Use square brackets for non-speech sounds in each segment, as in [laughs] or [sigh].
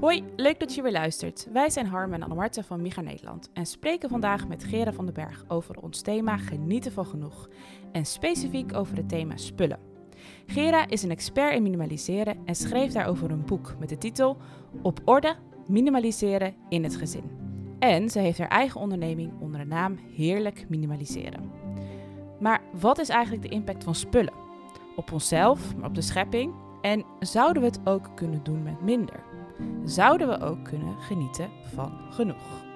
Hoi, leuk dat je weer luistert. Wij zijn Harm en Annemarte van Miga Nederland en spreken vandaag met Gera van den Berg over ons thema genieten van genoeg. En specifiek over het thema spullen. Gera is een expert in minimaliseren en schreef daarover een boek met de titel Op orde, minimaliseren in het gezin. En ze heeft haar eigen onderneming onder de naam Heerlijk Minimaliseren. Maar wat is eigenlijk de impact van spullen? Op onszelf, maar op de schepping? En zouden we het ook kunnen doen met minder? Zouden we ook kunnen genieten van genoeg?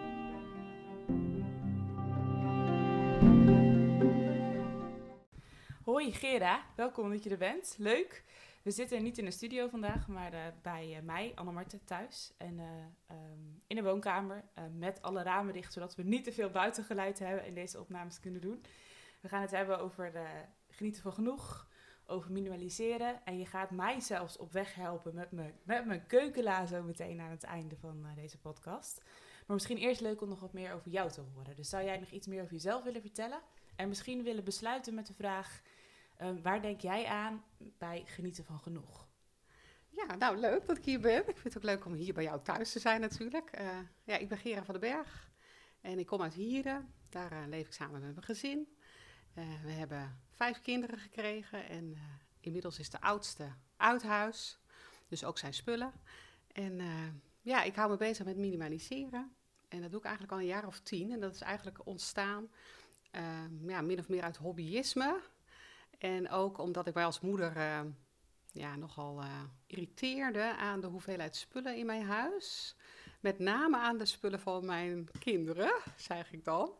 Hoi Gera, welkom dat je er bent. Leuk. We zitten niet in de studio vandaag, maar uh, bij uh, mij, Annemarte, thuis. En uh, um, in de woonkamer met alle ramen dicht, zodat we niet te veel buitengeluid hebben en deze opnames kunnen doen. We gaan het hebben over genieten van genoeg, over minimaliseren. En je gaat mij zelfs op weg helpen met, me, met mijn keukenla zo meteen aan het einde van deze podcast. Maar misschien eerst leuk om nog wat meer over jou te horen. Dus zou jij nog iets meer over jezelf willen vertellen? En misschien willen besluiten met de vraag... Um, waar denk jij aan bij genieten van genoeg? Ja, nou leuk dat ik hier ben. Ik vind het ook leuk om hier bij jou thuis te zijn natuurlijk. Uh, ja, ik ben Gera van den Berg en ik kom uit Hieren. Daar uh, leef ik samen met mijn gezin. Uh, we hebben vijf kinderen gekregen en inmiddels is de oudste uit huis. Dus ook zijn spullen. En ja, ik hou me bezig met minimaliseren. En dat doe ik eigenlijk al een jaar of tien. En dat is eigenlijk ontstaan ja, min of meer uit hobbyisme. En ook omdat ik mij als moeder uh, ja, nogal irriteerde aan de hoeveelheid spullen in mijn huis. Met name aan de spullen van mijn kinderen, zeg ik dan.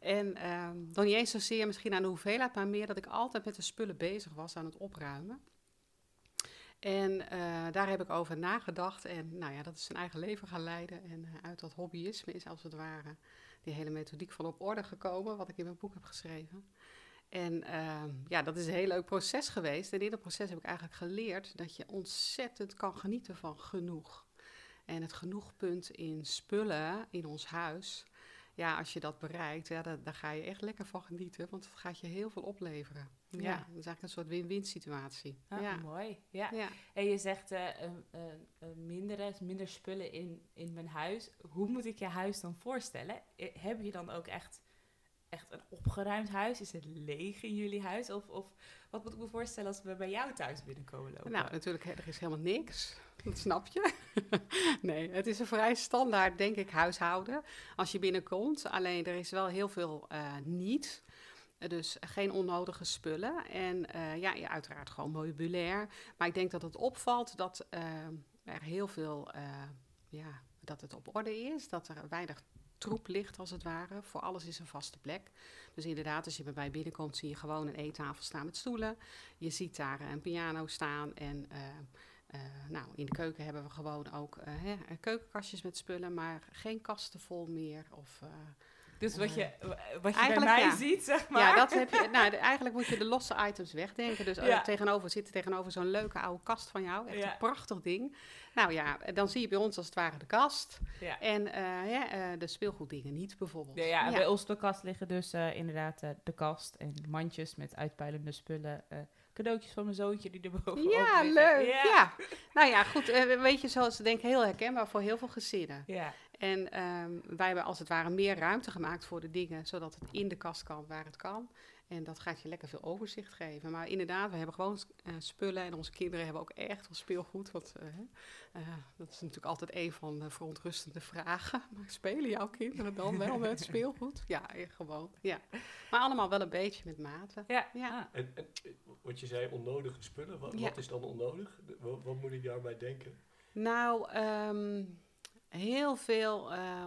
En uh, dan niet eens zozeer misschien aan de hoeveelheid, maar meer dat ik altijd met de spullen bezig was aan het opruimen. En uh, daar heb ik over nagedacht. En nou ja, dat is een eigen leven gaan leiden. En uit dat hobbyisme is als het ware die hele methodiek van op orde gekomen, wat ik in mijn boek heb geschreven. En uh, ja, dat is een heel leuk proces geweest. En in dat proces heb ik eigenlijk geleerd dat je ontzettend kan genieten van genoeg. En het genoegpunt in spullen in ons huis, ja, als je dat bereikt, ja, daar, daar ga je echt lekker van genieten, want het gaat je heel veel opleveren. Ja, ja dat is eigenlijk een soort win-win situatie. Ah, ja. Mooi, ja. ja. En je zegt uh, uh, uh, minder, minder spullen in, in mijn huis. Hoe moet ik je huis dan voorstellen? Heb je dan ook echt echt een opgeruimd huis? Is het leeg in jullie huis? Of, of wat moet ik me voorstellen als we bij jou thuis binnenkomen lopen? Nou, natuurlijk, er is helemaal niks. Snap je. [laughs] nee, het is een vrij standaard, denk ik, huishouden als je binnenkomt. Alleen er is wel heel veel uh, niet. Dus geen onnodige spullen. En uh, ja, uiteraard gewoon meubilair. Maar ik denk dat het opvalt dat uh, er heel veel, ja, dat het op orde is. Dat er weinig troep ligt, als het ware. Voor alles is een vaste plek. Dus inderdaad, als je bij mij binnenkomt, zie je gewoon een eettafel staan met stoelen. Je ziet daar een piano staan en... uh, nou, in de keuken hebben we gewoon ook uh, hè, keukenkastjes met spullen, maar geen kasten vol meer. Of, dus wat je, wat je bij mij ja. ziet, zeg maar. Ja, dat heb je. Nou, de, eigenlijk moet je de losse items wegdenken. Dus ja. tegenover zit er tegenover zo'n leuke oude kast van jou. Echt ja. een prachtig ding. Nou ja, dan zie je bij ons als het ware de kast. Ja. En de speelgoeddingen niet bijvoorbeeld. Ja, bij ons de kast liggen dus inderdaad de kast en mandjes met uitpuilende spullen. Cadeautjes van mijn zoontje die er bovenop Ja, leuk. Ja. ja. Nou ja, goed. weet je, zoals denk ik heel herkenbaar voor heel veel gezinnen. Ja. En um, wij hebben als het ware meer ruimte gemaakt voor de dingen, zodat het in de kast kan waar het kan. En dat gaat je lekker veel overzicht geven. Maar inderdaad, we hebben gewoon uh, spullen en onze kinderen hebben ook echt wel speelgoed. Want uh, uh, dat is natuurlijk altijd een van de verontrustende vragen. [laughs] Maar spelen jouw kinderen dan wel met speelgoed? [laughs] Ja, gewoon. Ja. Maar allemaal wel een beetje met mate. Ja. ja. En, en wat je zei, onnodige spullen. Wat, ja. wat is dan onnodig? Wat, wat, moet ik daarbij denken? Nou, um, heel veel, uh,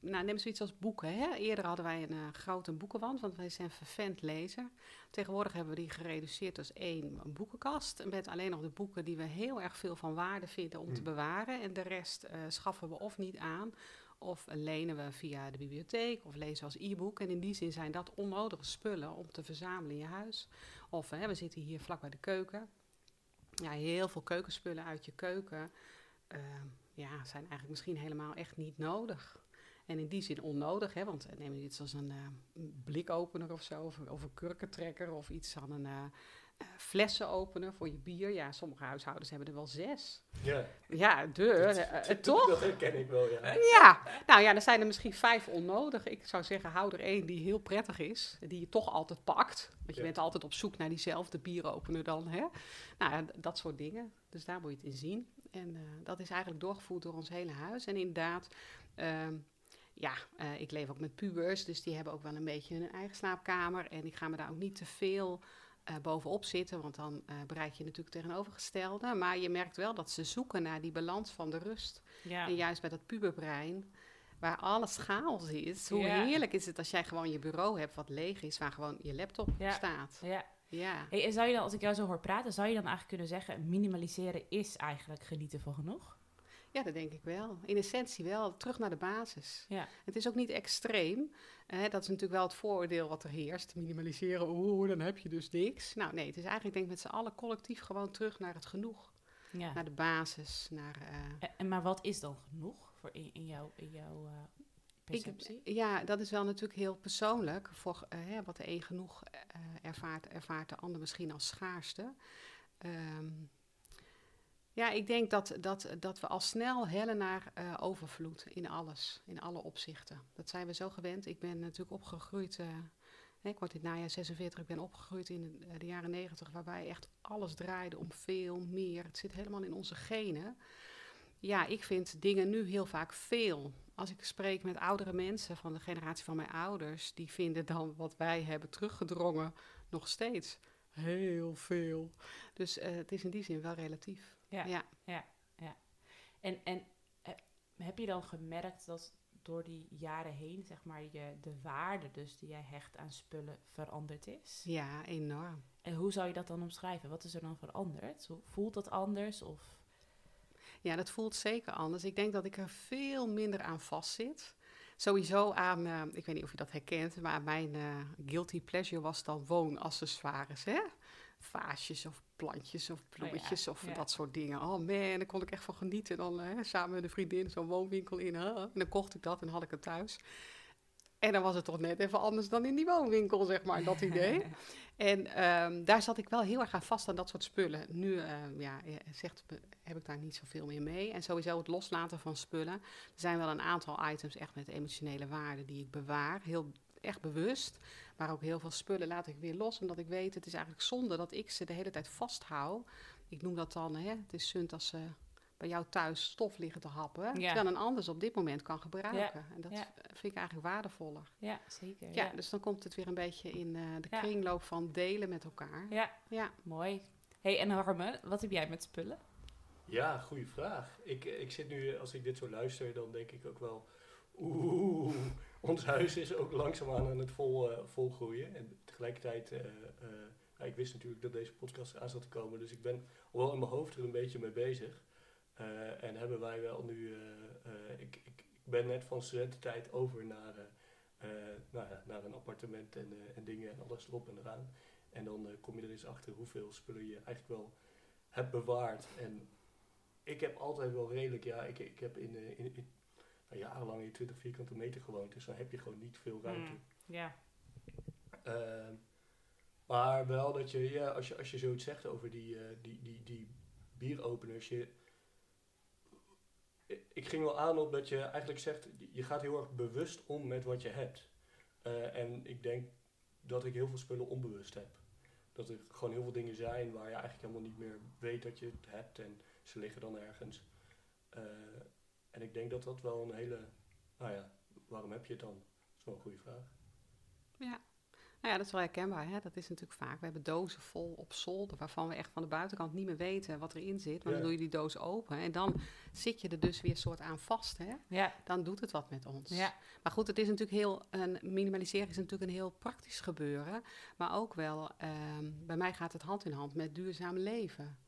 nou neem zoiets als boeken. Hè? Eerder hadden wij een uh, grote boekenwand, want wij zijn vervent lezer. Tegenwoordig hebben we die gereduceerd als één boekenkast. Met alleen nog de boeken die we heel erg veel van waarde vinden om mm. te bewaren. En de rest schaffen we of niet aan, of lenen we via de bibliotheek, of lezen als e-book. En in die zin zijn dat onnodige spullen om te verzamelen in je huis. Of hè, we zitten hier vlak bij de keuken. Ja, heel veel keukenspullen uit je keuken ja, zijn eigenlijk misschien helemaal echt niet nodig. En in die zin onnodig, hè, want neem je iets als een uh, blikopener of zo, of, of, een kurkentrekker of iets aan een, uh, eh, flessen openen voor je bier. Ja, sommige huishoudens hebben er wel zes. Ja, Ja, de, Dat- eh, eh, [laughs] dat- toch? Dat herken ik wel, ja. Ja, nou ja, er zijn er misschien vijf onnodig. Ik zou zeggen, hou er één die heel prettig is, die je toch altijd pakt. Want je Ja. bent altijd op zoek naar diezelfde bieropener dan, hè? Nou, dat soort dingen. Dus daar moet je het in zien. En eh, dat is eigenlijk doorgevoerd door ons hele huis. En inderdaad, ehm, ja, eh, ik leef ook met pubers, dus die hebben ook wel een beetje hun eigen slaapkamer. En ik ga me daar ook niet te veel eh, bovenop zitten, want dan eh, bereik je natuurlijk tegenovergestelde. Maar je merkt wel dat ze zoeken naar die balans van de rust. Ja. En juist bij dat puberbrein, waar alles chaos is, hoe Ja. heerlijk is het als jij gewoon je bureau hebt wat leeg is, waar gewoon je laptop Ja. staat. ja. Ja. Hey, en zou je dan, als ik jou zo hoor praten, zou je dan eigenlijk kunnen zeggen, minimaliseren is eigenlijk genieten van genoeg? ja, dat denk ik wel. In essentie wel, terug naar de basis. Ja. Het is ook niet extreem. Dat is natuurlijk wel het vooroordeel wat er heerst. Minimaliseren, oeh, dan heb je dus niks. Nou nee, het is eigenlijk denk ik met z'n allen collectief gewoon terug naar het genoeg. Ja. Naar de basis, naar... eh, En, maar wat is dan genoeg voor in, in jouw, in jouw Ik, ja, dat is wel natuurlijk heel persoonlijk. Voor, eh, hè, wat de een genoeg eh, ervaart, ervaart de ander misschien als schaarste. Ehm, ja, ik denk dat, dat, dat we al snel hellen naar eh, overvloed in alles, in alle opzichten. Dat zijn we zo gewend. Ik ben natuurlijk opgegroeid, hè, ik word dit najaar 46, ik ben opgegroeid in de, de jaren 90, waarbij echt alles draaide om veel meer. Het zit helemaal in onze genen. Ja, ik vind dingen nu heel vaak veel. Als ik spreek met oudere mensen van de generatie van mijn ouders, die vinden dan wat wij hebben teruggedrongen nog steeds heel veel. Dus eh, het is in die zin wel relatief. Ja. ja. En, en eh, heb je dan gemerkt dat door die jaren heen, zeg maar, je, de waarde dus die jij hecht aan spullen veranderd is? Ja, enorm. En hoe zou je dat dan omschrijven? Wat is er dan veranderd? Voelt dat anders? Of... Ja, dat voelt zeker anders. Ik denk dat ik er veel minder aan vastzit. Sowieso aan, eh, ik weet niet of je dat herkent, maar mijn eh, guilty pleasure was dan woonaccessoires, hè? Vaasjes of plantjes of bloemetjes of ja. dat soort dingen. Oh man, daar kon ik echt van genieten. Dan eh, samen met een vriendin zo'n woonwinkel in. hè. En dan kocht ik dat en had ik het thuis. En dan was het toch net even anders dan in die woonwinkel, zeg maar, dat idee. [laughs] En ehm, daar zat ik wel heel erg aan vast aan dat soort spullen. Nu ehm, ja, eh, zegt, me- heb ik daar niet zoveel meer mee. En sowieso het loslaten van spullen. Er zijn wel een aantal items echt met emotionele waarde die ik bewaar. Heel echt bewust. Maar ook heel veel spullen laat ik weer los. Omdat ik weet, het is eigenlijk zonde dat ik ze de hele tijd vasthoud. Ik noem dat dan, hè, het is sunt als ze bij jou thuis stof liggen te happen. Ja. Terwijl een ander ze op dit moment kan gebruiken. En dat ja. vind ik eigenlijk waardevoller. Ja, zeker. Ja, Ja, dus dan komt het weer een beetje in eh, de Ja. kringloop van delen met elkaar. ja Ja. mooi. hey, en Harme, wat heb jij met spullen? Ja, goede vraag. Ik, ik zit nu, als ik dit zo luister, dan denk ik ook wel... Oeh, [laughs] ons huis is ook langzaamaan aan het vol, eh, volgroeien. En tegelijkertijd, eh, eh, ik wist natuurlijk dat deze podcast aan zat te komen. Dus ik ben al wel in mijn hoofd er een beetje mee bezig. Eh, en hebben wij wel nu... eh, eh, ik, ik, ben net van studententijd over naar, nou ja, naar een appartement en, en dingen en alles erop en eraan. En dan kom je er eens achter hoeveel spullen je eigenlijk wel hebt bewaard. En ik heb altijd wel redelijk, ja, ik, ik heb in, in, in nou, jarenlang in 20 vierkante meter gewoond, dus dan heb je gewoon niet veel ruimte. Mm, ja. Ehm, maar wel dat je, ja, als je, als je zoiets zegt over die, die, die, die bieropeners, je, ik ging wel aan op dat je eigenlijk zegt, je gaat heel erg bewust om met wat je hebt. Eh, en ik denk dat ik heel veel spullen onbewust heb. Dat er gewoon heel veel dingen zijn waar je eigenlijk helemaal niet meer weet dat je het hebt en ze liggen dan ergens. Eh, en ik denk dat dat wel een hele, nou ja, waarom heb je het dan? Dat is wel een goede vraag. Ja. Nou ja, dat is wel herkenbaar. Hè? Dat is natuurlijk vaak. We hebben dozen vol op zolder waarvan we echt van de buitenkant niet meer weten wat erin zit. Maar Ja. dan doe je die doos open en dan zit je er dus weer soort aan vast. Hè? Ja, Dan doet het wat met ons. ja. Maar goed, het is natuurlijk heel, een minimaliseren is natuurlijk een heel praktisch gebeuren. Maar ook wel, ehm, bij mij gaat het hand in hand met duurzaam leven.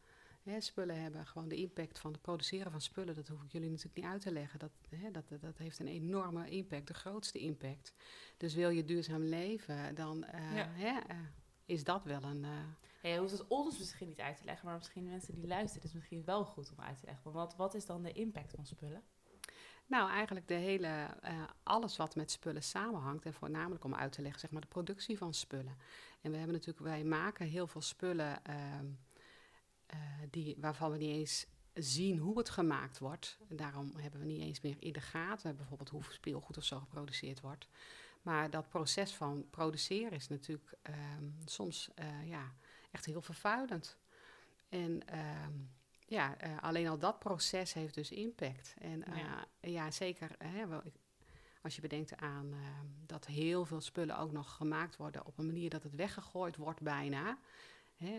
Hè, spullen hebben gewoon de impact van het produceren van spullen. Dat hoef ik jullie natuurlijk niet uit te leggen. Dat, hè, dat, dat heeft een enorme impact, de grootste impact. Dus wil je duurzaam leven, dan eh, Ja. hè, eh, is dat wel een... eh, Ja, je hoeft het ons misschien niet uit te leggen, maar misschien de mensen die luisteren is het misschien wel goed om uit te leggen. Want wat, wat is dan de impact van spullen? Nou, eigenlijk de hele, eh, alles wat met spullen samenhangt. En voornamelijk om uit te leggen, zeg maar, de productie van spullen. En we hebben natuurlijk, wij maken heel veel spullen ehm, eh, die, waarvan we niet eens zien hoe het gemaakt wordt. En daarom hebben we niet eens meer in de gaten, bijvoorbeeld hoe speelgoed of zo geproduceerd wordt. Maar dat proces van produceren is natuurlijk ehm, soms eh, ja, echt heel vervuilend. En ehm, ja, eh, alleen al dat proces heeft dus impact. En uh, ja. ja. zeker hè, wel, als je bedenkt aan ehm, dat heel veel spullen ook nog gemaakt worden op een manier dat het weggegooid wordt bijna. Hè,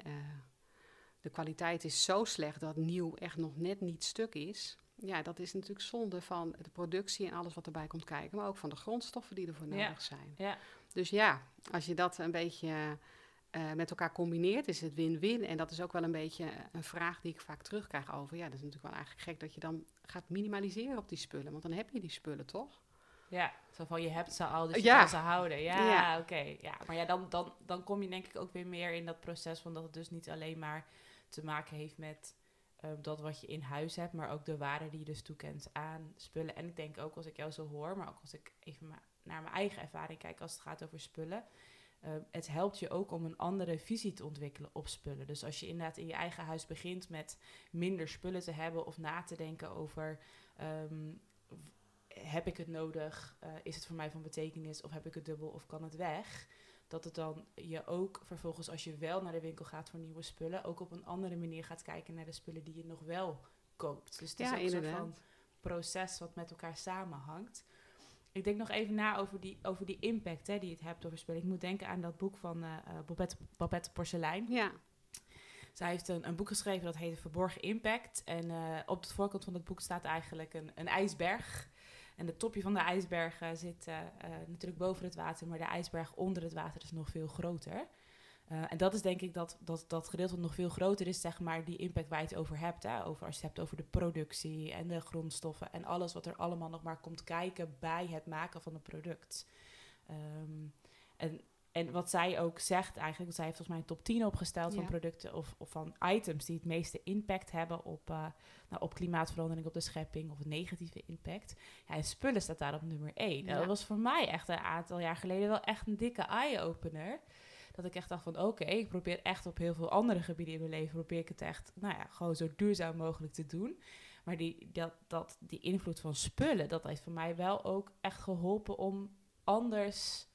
de kwaliteit is zo slecht dat nieuw echt nog net niet stuk is. Ja, dat is natuurlijk zonde van de productie en alles wat erbij komt kijken, maar ook van de grondstoffen die ervoor nodig zijn. Ja. Dus ja, als je dat een beetje uh, met elkaar combineert, is het win-win. En dat is ook wel een beetje een vraag die ik vaak terugkrijg over. Ja, dat is natuurlijk wel eigenlijk gek dat je dan gaat minimaliseren op die spullen, want dan heb je die spullen toch? Ja, zo van je hebt ze al, dus je ja. kan ze houden. Ja, ja. oké. Ja, maar ja, dan, dan, dan kom je denk ik ook weer meer in dat proces van dat het dus niet alleen maar te maken heeft met uh, dat wat je in huis hebt, maar ook de waarde die je dus toekent aan spullen. En ik denk ook als ik jou zo hoor, maar ook als ik even naar mijn eigen ervaring kijk als het gaat over spullen. Uh, het helpt je ook om een andere visie te ontwikkelen op spullen. Dus als je inderdaad in je eigen huis begint met minder spullen te hebben of na te denken over um, heb ik het nodig, uh, is het voor mij van betekenis of heb ik het dubbel of kan het weg? Dat het dan je ook vervolgens, als je wel naar de winkel gaat voor nieuwe spullen, ook op een andere manier gaat kijken naar de spullen die je nog wel koopt. Dus het is een soort van proces wat met elkaar samenhangt. Ik denk nog even na over die, over die impact hè, die het hebt over spullen. Ik moet denken aan dat boek van uh, Babette, Babette Porcelein. Ja. Zij heeft een, een boek geschreven dat heet Verborgen Impact. En uh, op de voorkant van het boek staat eigenlijk een, een ijsberg. En het topje van de ijsberg uh, zit uh, uh, natuurlijk boven het water, maar de ijsberg onder het water is nog veel groter. en dat is denk ik dat, dat dat gedeelte nog veel groter is, zeg maar, die impact waar je het over hebt. Hè? Over als je het hebt over de productie en de grondstoffen en alles wat er allemaal nog maar komt kijken bij het maken van een product. Um, en en wat zij ook zegt eigenlijk, zij heeft volgens mij een top 10 opgesteld ja. van producten of, of, van items die het meeste impact hebben op, uh, nou, op klimaatverandering, op de schepping of een negatieve impact. Ja, en spullen staat daar op nummer 1. Ja. Dat was voor mij echt een aantal jaar geleden wel echt een dikke eye-opener. Dat ik echt dacht van oké, okay, ik probeer echt op heel veel andere gebieden in mijn leven, probeer ik het echt, nou ja, gewoon zo duurzaam mogelijk te doen. Maar die, dat, dat, die invloed van spullen, dat heeft voor mij wel ook echt geholpen om anders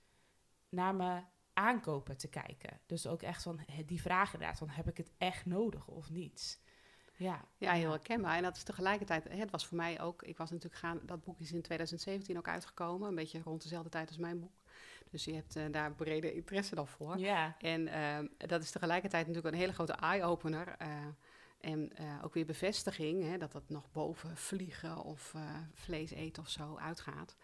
naar mijn aankopen te kijken. Dus ook echt van die vraag inderdaad, van heb ik het echt nodig of niet? Ja, ja heel herkenbaar. En dat is tegelijkertijd, het was voor mij ook, ik was natuurlijk gaan, dat boek is in 2017 ook uitgekomen, een beetje rond dezelfde tijd als mijn boek. Dus je hebt uh, daar brede interesse dan voor. Ja. En uh, dat is tegelijkertijd natuurlijk een hele grote eye-opener. Uh, en ook weer bevestiging, hè, dat dat nog boven vliegen of vlees eten of zo uitgaat.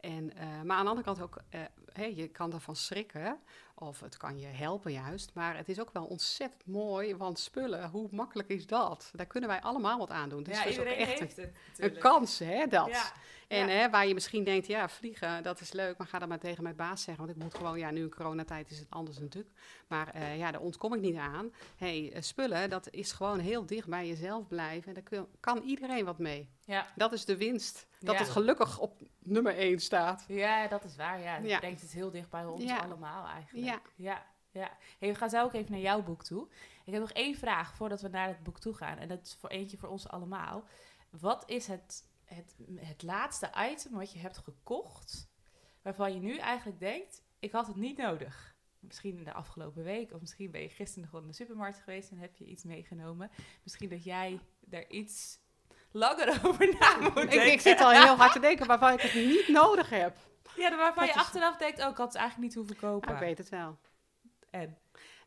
En, uh, maar aan de andere kant ook, uh, hey, je kan daarvan schrikken. Of het kan je helpen juist. Maar het is ook wel ontzettend mooi. Want spullen, hoe makkelijk is dat? Daar kunnen wij allemaal wat aan doen. Dus ja, is iedereen ook echt heeft het. Een kans, hè, dat. Ja. En ja. hè, waar je misschien denkt, ja, vliegen, dat is leuk. Maar ga dat maar tegen mijn baas zeggen. Want ik moet gewoon, ja, nu in coronatijd is het anders natuurlijk. Maar uh, ja, daar ontkom ik niet aan. hey, spullen, dat is gewoon heel dicht bij jezelf blijven. En daar kan iedereen wat mee. Ja. Dat is de winst. Dat Ja. het gelukkig op nummer 1 staat. Ja, dat is waar. Ja, Ja. ik denk het heel dicht bij ons Ja. allemaal eigenlijk. Ja. ja. ja. Hey, we gaan zo ook even naar jouw boek toe. Ik heb nog één vraag voordat we naar het boek toe gaan. En dat is voor eentje voor ons allemaal. Wat is het, het, het laatste item wat je hebt gekocht... waarvan je nu eigenlijk denkt, ik had het niet nodig? Misschien in de afgelopen week, of misschien ben je gisteren nog wel in de supermarkt geweest en heb je iets meegenomen. Misschien dat jij daar iets langer [laughs] over na moet Ik, denken. ik zit al heel hard te [laughs] denken waarvan ik het niet nodig heb. Ja, waarvan Dat je is- achteraf denkt, oh, ik had het eigenlijk niet hoeven kopen. Ah, ik weet het wel. En?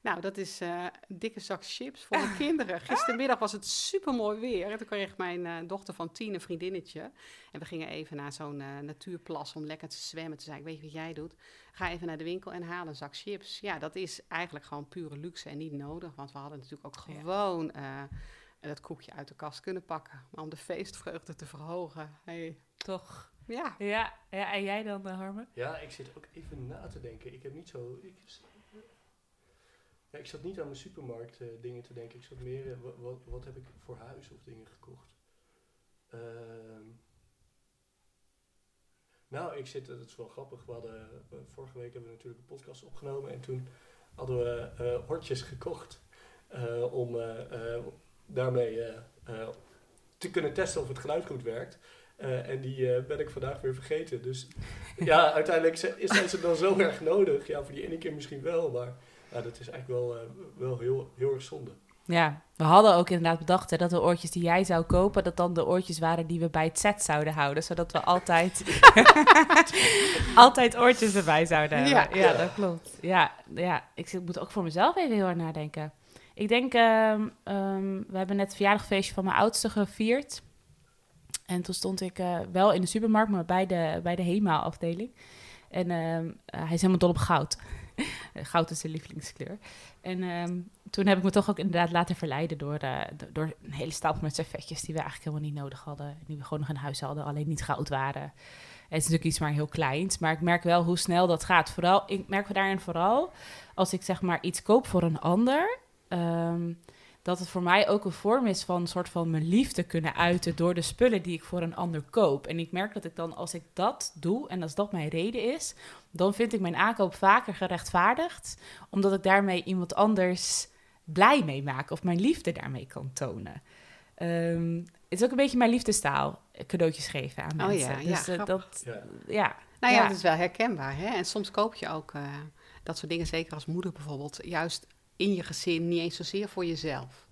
Nou, dat is eh, een dikke zak chips voor mijn kinderen. [laughs] Gistermiddag was het super mooi weer. En toen kreeg mijn eh, dochter van tien een vriendinnetje. En we gingen even naar zo'n eh, natuurplas om lekker te zwemmen. Toen zei ik, weet je wat jij doet? Ga even naar de winkel en haal een zak chips. Ja, dat is eigenlijk gewoon pure luxe en niet nodig. Want we hadden natuurlijk ook Ja. Eh, dat koekje uit de kast kunnen pakken. Maar om de feestvreugde te verhogen. Hey. Toch. Ja, Ja, ja, en jij dan, uh, Harmen? Ja, ik zit ook even na te denken. Ik heb niet zo. Ik, ja, ik zat niet aan mijn supermarkt eh, dingen te denken. Ik zat meer. eh, wa- wat, wat heb ik voor huis of dingen gekocht? Ehm, Nou, ik zit, dat is wel grappig. We hadden, eh, vorige week hebben we natuurlijk een podcast opgenomen en toen hadden we eh hortjes gekocht eh, om eh, eh, daarmee eh, eh, te kunnen testen of het geluid goed werkt. Eh, en die eh, ben ik vandaag weer vergeten. Dus [laughs] ja, uiteindelijk zijn ze dan zo erg nodig. Ja, voor die ene keer misschien wel, maar ja, dat is eigenlijk wel, eh, wel heel, heel erg zonde. Ja, we hadden ook inderdaad bedacht hè, dat de oortjes die jij zou kopen, dat dan de oortjes waren die we bij het set zouden houden. Zodat we altijd, [laughs] [laughs] altijd oortjes erbij zouden hebben. Ja. Ja, Ja. dat klopt. Ja, ja, ik zit- moet ook voor mezelf even heel hard nadenken. Ik denk, ehm, ehm, we hebben net het verjaardagfeestje van mijn oudste gevierd. En toen stond ik eh, wel in de supermarkt, maar bij de, bij de HEMA-afdeling. En ehm, eh, hij is helemaal dol op goud. [laughs] goud is zijn lievelingskleur. En toen heb ik me toch ook inderdaad laten verleiden door, eh, do- door een hele stapel met servetjes die we eigenlijk helemaal niet nodig hadden. Die we gewoon nog in huis hadden, alleen niet goud waren. En het is natuurlijk iets maar heel kleins, maar ik merk wel hoe snel dat gaat. Vooral, ik merk daarin vooral als ik zeg maar iets koop voor een ander. Ehm, dat het voor mij ook een vorm is van een soort van mijn liefde kunnen uiten door de spullen die ik voor een ander koop. En ik merk dat ik dan, als ik dat doe en als dat mijn reden is, dan vind ik mijn aankoop vaker gerechtvaardigd, omdat ik daarmee iemand anders blij mee maak of mijn liefde daarmee kan tonen. Ehm, het is ook een beetje mijn liefdestaal, cadeautjes geven aan Oh mensen. ja, ja, dus eh, grappig. dat, Ja. ja. Nou ja, Ja. dat is wel herkenbaar. Hè? En soms koop je ook eh, dat soort dingen, zeker als moeder bijvoorbeeld, juist in je gezin, niet eens zozeer voor jezelf.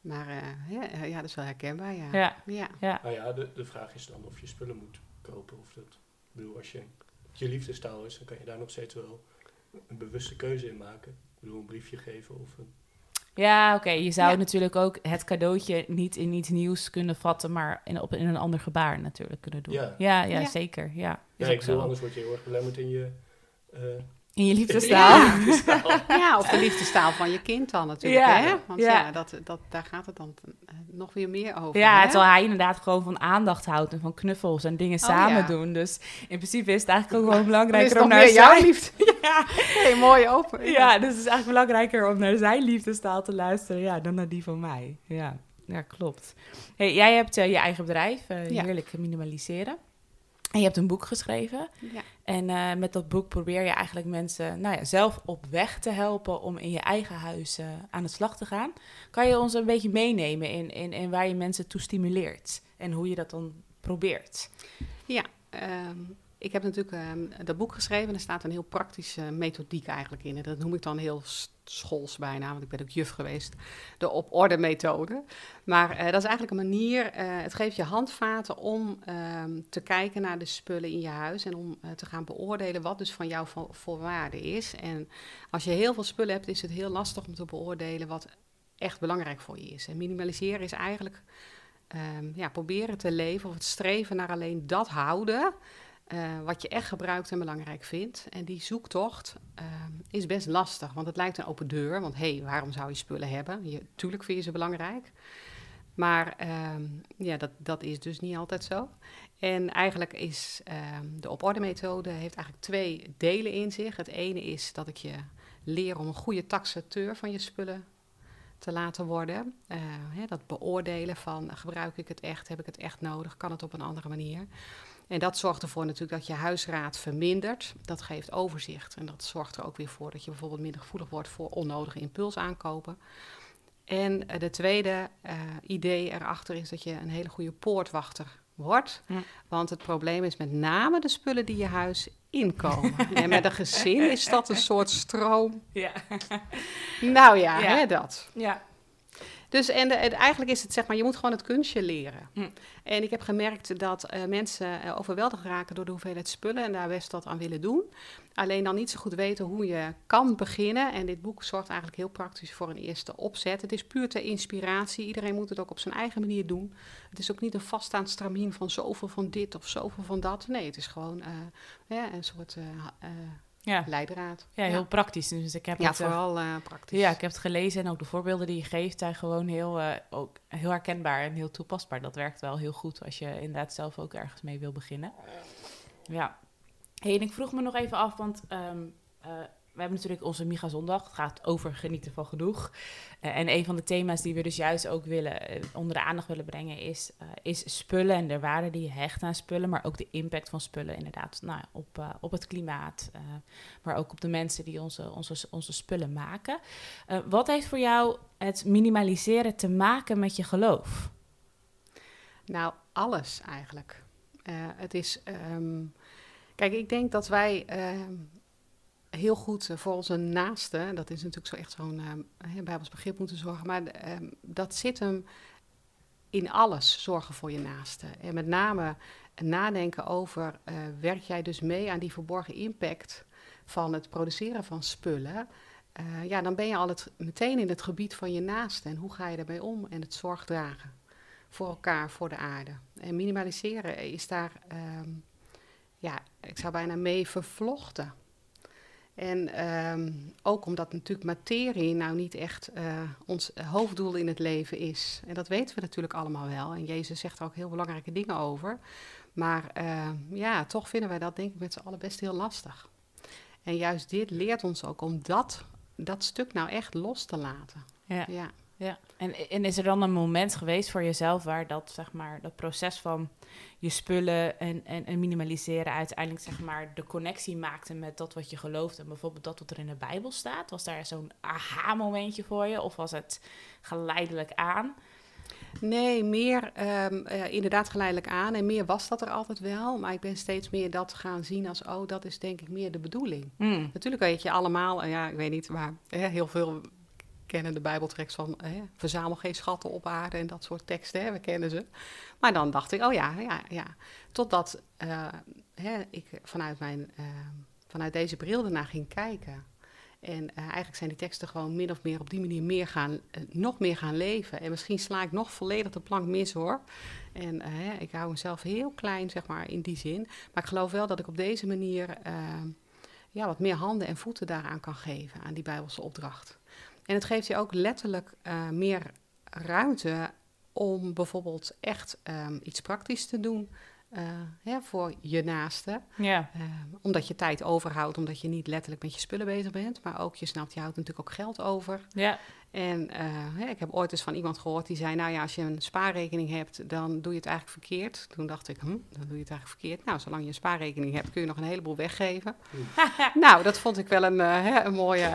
Maar eh, ja, eh, ja, dat is wel herkenbaar, ja. Ja, Ja. ja. Nou ja, de, de vraag is dan of je spullen moet kopen. Of dat, ik bedoel, als je, je liefdestaal is, dan kan je daar nog steeds wel een bewuste keuze in maken. Ik bedoel, een briefje geven of een... Ja, oké. Je zou Ja. natuurlijk ook het cadeautje niet in iets nieuws kunnen vatten, maar in, op, in een ander gebaar natuurlijk kunnen doen. Ja. ja, ja, Ja. zeker. Ja, is Ja, ik bedoel, zo. anders word je heel erg belemmerd in je... eh, In je liefdestaal. Ja. [laughs] ja, of de liefdestaal van je kind dan natuurlijk. Ja, hè? Want ja. ja, dat, dat, daar gaat het dan eh, nog weer meer over. Ja, hè? terwijl hij inderdaad gewoon van aandacht houdt en van knuffels en dingen Oh, samen ja. doen. Dus in principe is het eigenlijk ook gewoon belangrijker om naar meer jouw zijn... liefde. [laughs] Ja, Hey, mooi open. ja, dus het is eigenlijk belangrijker om naar zijn liefdestaal te luisteren ja, dan naar die van mij. Ja, ja klopt. Hey, jij hebt eh, je eigen bedrijf, eh, Ja. Heerlijk Minimaliseren. En je hebt een boek geschreven. Ja. En eh, met dat boek probeer je eigenlijk mensen nou ja, zelf op weg te helpen om in je eigen huis eh, aan de slag te gaan. Kan je ons een beetje meenemen in, in, in waar je mensen toe stimuleert en hoe je dat dan probeert? Ehm, ik heb natuurlijk ehm, dat boek geschreven en er staat een heel praktische methodiek eigenlijk in. En dat noem ik dan heel schools bijna, want ik ben ook juf geweest. De op orde methode. Maar eh, dat is eigenlijk een manier, eh, het geeft je handvaten om ehm, te kijken naar de spullen in je huis. En om eh, te gaan beoordelen wat dus van jou voor, voor waarde is. En als je heel veel spullen hebt, is het heel lastig om te beoordelen wat echt belangrijk voor je is. En minimaliseren is eigenlijk ehm, ja, proberen te leven of het streven naar alleen dat houden eh, wat je echt gebruikt en belangrijk vindt. En die zoektocht ehm, is best lastig, want het lijkt een open deur. Want hé, hey, waarom zou je spullen hebben? Je, tuurlijk vind je ze belangrijk. Maar ehm, ja, dat, dat is dus niet altijd zo. En eigenlijk is ehm, de op orde methode heeft eigenlijk twee delen in zich. Het ene is dat ik je leer om een goede taxateur van je spullen te laten worden. Eh, hè, dat beoordelen van gebruik ik het echt, heb ik het echt nodig, kan het op een andere manier. En dat zorgt ervoor natuurlijk dat je huisraad vermindert. Dat geeft overzicht en dat zorgt er ook weer voor dat je bijvoorbeeld minder gevoelig wordt voor onnodige impulsaankopen. En eh, de tweede eh, idee erachter is dat je een hele goede poortwachter wordt. Ja. Want het probleem is met name de spullen die je huis inkomen. [laughs] en met een gezin is dat een soort stroom. Ja. Nou ja, Ja. Hè, dat. ja. Dus en, de- en eigenlijk is het zeg maar, je moet gewoon het kunstje leren. Hm. En ik heb gemerkt dat eh, mensen eh, overweldigd raken door de hoeveelheid spullen en daar best wat aan willen doen. Alleen dan niet zo goed weten hoe je kan beginnen. En dit boek zorgt eigenlijk heel praktisch voor een eerste opzet. Het is puur ter inspiratie. Iedereen moet het ook op zijn eigen manier doen. Het is ook niet een vaststaand stramien van zoveel van dit of zoveel van dat. Nee, het is gewoon eh, ja, een soort eh, eh, Ja. leidraad. ja, heel praktisch. Dus ik heb Ja, het, eh, vooral eh, praktisch. Ja, ik heb het gelezen en ook de voorbeelden die je geeft zijn gewoon heel, eh, ook heel herkenbaar en heel toepasbaar. Dat werkt wel heel goed als je inderdaad zelf ook ergens mee wil beginnen. Ja. Hey, en ik vroeg me nog even af, want ehm, eh, we hebben natuurlijk onze Miga Zondag. Het gaat over genieten van genoeg. Eh, en een van de thema's die we dus juist ook willen, eh, onder de aandacht willen brengen, is, eh, is spullen en de waarde die je hecht aan spullen. Maar ook de impact van spullen inderdaad nou, op, op het klimaat. maar ook op de mensen die onze, onze, onze spullen maken. Wat heeft voor jou het minimaliseren te maken met je geloof? Nou, alles eigenlijk. Het is. ehm, kijk, ik denk dat wij ehm, heel goed eh, voor onze naasten, dat is natuurlijk zo echt zo'n uh, Bijbels begrip moeten zorgen, maar ehm, dat zit hem in alles, zorgen voor je naasten. En met name nadenken over, eh, werk jij dus mee aan die verborgen impact van het produceren van spullen? Ja, dan ben je al het, meteen in het gebied van je naasten. En hoe ga je daarmee om en het zorg dragen? voor elkaar, voor de aarde. En minimaliseren is daar, ehm, ja, ik zou bijna mee vervlochten. En ehm, ook omdat natuurlijk materie nou niet echt eh, ons hoofddoel in het leven is. En dat weten we natuurlijk allemaal wel. En Jezus zegt er ook heel belangrijke dingen over. Maar eh, ja, toch vinden wij dat denk ik met z'n allen best heel lastig. En juist dit leert ons ook om dat, dat stuk nou echt los te laten. Ja. Ja. Ja, en, en is er dan een moment geweest voor jezelf waar dat, zeg maar, dat proces van je spullen en, en, en minimaliseren uiteindelijk, zeg maar, de connectie maakte met dat wat je gelooft en bijvoorbeeld dat wat er in de Bijbel staat? Was daar zo'n aha-momentje voor je of was het geleidelijk aan? Nee, meer ehm, eh, inderdaad geleidelijk aan. En meer was dat er altijd wel. Maar ik ben steeds meer dat gaan zien als, oh, dat is denk ik meer de bedoeling. Hmm. Natuurlijk weet je allemaal, eh, ja, ik weet niet, maar hè, heel veel kennen de Bijbeltekst van hè, verzamel geen schatten op aarde en dat soort teksten, hè, we kennen ze. Maar dan dacht ik, oh ja, ja, ja. Totdat eh, hè, ik vanuit, mijn, eh, vanuit deze bril ernaar ging kijken. En eh, eigenlijk zijn die teksten gewoon min of meer op die manier meer gaan, nog meer gaan leven. En misschien sla ik nog volledig de plank mis hoor. En ik hou mezelf heel klein, zeg maar, in die zin. Maar ik geloof wel dat ik op deze manier ja, wat meer handen en voeten daaraan kan geven, aan die Bijbelse opdracht. En het geeft je ook letterlijk eh, meer ruimte om bijvoorbeeld echt ehm, iets praktisch te doen eh, voor je naaste. Ja. Eh, omdat je tijd overhoudt, omdat je niet letterlijk met je spullen bezig bent. Maar ook, je snapt, je houdt natuurlijk ook geld over. Ja. En eh, hè, ik heb ooit eens van iemand gehoord die zei... nou ja, als je een spaarrekening hebt, dan doe je het eigenlijk verkeerd. Toen dacht ik, hm, dan doe je het eigenlijk verkeerd. Nou, zolang je een spaarrekening hebt, kun je nog een heleboel weggeven. nou, dat vond ik wel een, eh, hè, een mooie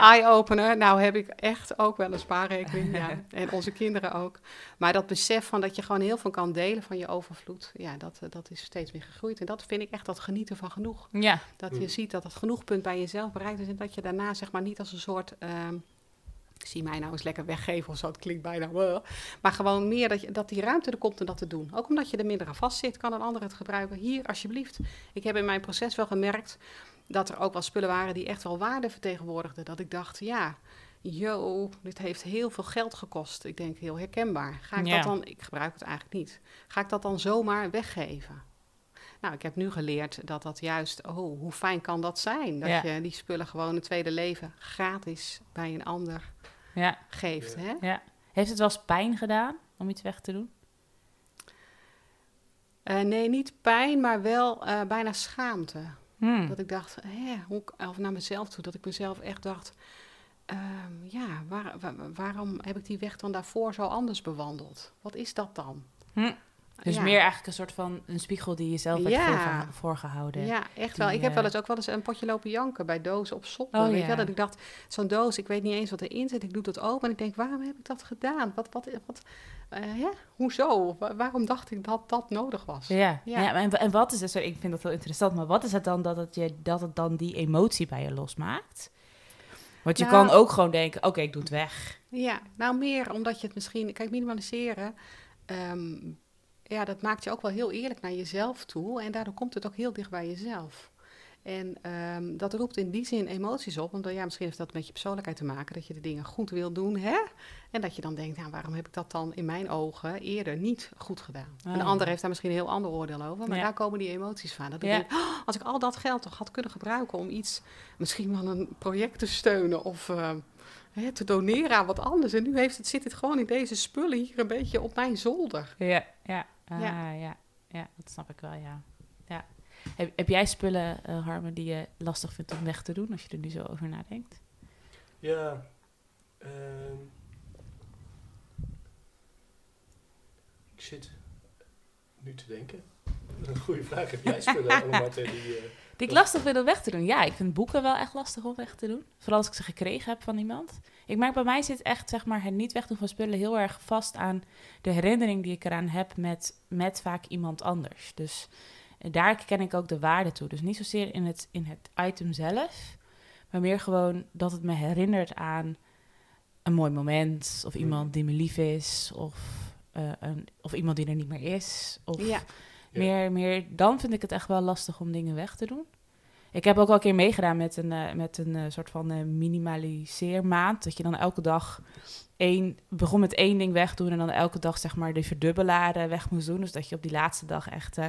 eye-opener. Nou heb ik echt ook wel een spaarrekening. ja. [laughs] En onze kinderen ook. Maar dat besef van dat je gewoon heel veel kan delen van je overvloed... ja, dat, eh, dat is steeds meer gegroeid. En dat vind ik echt dat genieten van genoeg. Ja. Dat je Mm. ziet dat het genoegpunt bij jezelf bereikt is... en dat je daarna zeg maar niet als een soort... ehm, zie mij nou eens lekker weggeven of zo, het klinkt bijna wel. Maar gewoon meer dat, je, dat die ruimte er komt om dat te doen. Ook omdat je er minder aan vast zit, kan een ander het gebruiken. Hier, alsjeblieft. Ik heb in mijn proces wel gemerkt dat er ook wel spullen waren die echt wel waarde vertegenwoordigden. Dat ik dacht, ja, yo, dit heeft heel veel geld gekost. Ik denk, heel herkenbaar. Ga ik Ja. dat dan, ik gebruik het eigenlijk niet. Ga ik dat dan zomaar weggeven? Nou, ik heb nu geleerd dat dat juist, oh, hoe fijn kan dat zijn? Dat Ja. je die spullen gewoon een tweede leven gratis bij een ander Ja. geeft. Ja. Hè? ja. Heeft het wel eens pijn gedaan om iets weg te doen? Eh, nee, niet pijn, maar wel eh, bijna schaamte. Hmm. Dat ik dacht, hè, hoe, of naar mezelf toe, dat ik mezelf echt dacht, ehm, ja, waar, wa- waarom heb ik die weg dan daarvoor zo anders bewandeld? Wat is dat dan? Hm. Dus Ja. meer eigenlijk een soort van een spiegel die je zelf hebt Ja. voorgeha- voorgehouden. Ja, echt wel. Die, Ik heb wel eh, eens ook wel eens een potje lopen janken bij dozen op soppen. Oh, weet je ja. wel? Dat ik dacht, zo'n doos, ik weet niet eens wat erin zit. Ik doe dat open en ik denk, waarom heb ik dat gedaan? Wat, wat, wat, eh, hè? Hoezo? Wa- waarom dacht ik dat dat nodig was? Ja, Ja. ja. en, en wat is het, sorry, ik vind dat heel interessant, maar wat is het dan dat het, je, dat het dan die emotie bij je losmaakt? Want je Nou- kan ook gewoon denken, oké, ik doe het weg. Ja, nou meer omdat je het misschien... Kijk, minimaliseren, ehm, ja, dat maakt je ook wel heel eerlijk naar jezelf toe. En daardoor komt het ook heel dicht bij jezelf. En ehm, dat roept in die zin emoties op. Omdat ja, misschien heeft dat met je persoonlijkheid te maken. Dat je de dingen goed wil doen, hè? En dat je dan denkt, nou, waarom heb ik dat dan in mijn ogen eerder niet goed gedaan? Ah, een ja. ander heeft daar misschien een heel ander oordeel over. Maar Ja. daar komen die emoties van. Dat ik denk, "Oh, als ik al dat geld toch had kunnen gebruiken om iets... Misschien wel een project te steunen of... ehm, hè, te doneren aan wat anders. En nu heeft het, zit het gewoon in deze spullen hier een beetje op mijn zolder. Ja, ja, ah, Ja. ja. ja, dat snap ik wel, ja. ja. Heb, heb jij spullen, eh Harmen, die je lastig vindt om weg te doen als je er nu zo over nadenkt? Ja. ehm, ik zit nu te denken. Een goede vraag. Heb jij spullen, [laughs] Annemarte, die... eh, Die ik lastig vind om weg te doen. Ja, ik vind boeken wel echt lastig om weg te doen. Vooral als ik ze gekregen heb van iemand. Ik merk bij mij zit echt zeg maar, het niet wegdoen van spullen heel erg vast aan de herinnering die ik eraan heb met, met vaak iemand anders. Dus daar ken ik ook de waarde toe. Dus niet zozeer in het, in het item zelf, maar meer gewoon dat het me herinnert aan een mooi moment. Of iemand die me lief is. Of, eh, een, of iemand die er niet meer is. Of Ja. Meer, meer, dan vind ik het echt wel lastig om dingen weg te doen. Ik heb ook al een keer meegedaan met een, eh, met een eh, soort van eh, minimaliseermaand. Dat je dan elke dag één, begon met één ding wegdoen en dan elke dag zeg maar de verdubbelaar eh, weg moest doen. Dus dat je op die laatste dag echt, eh,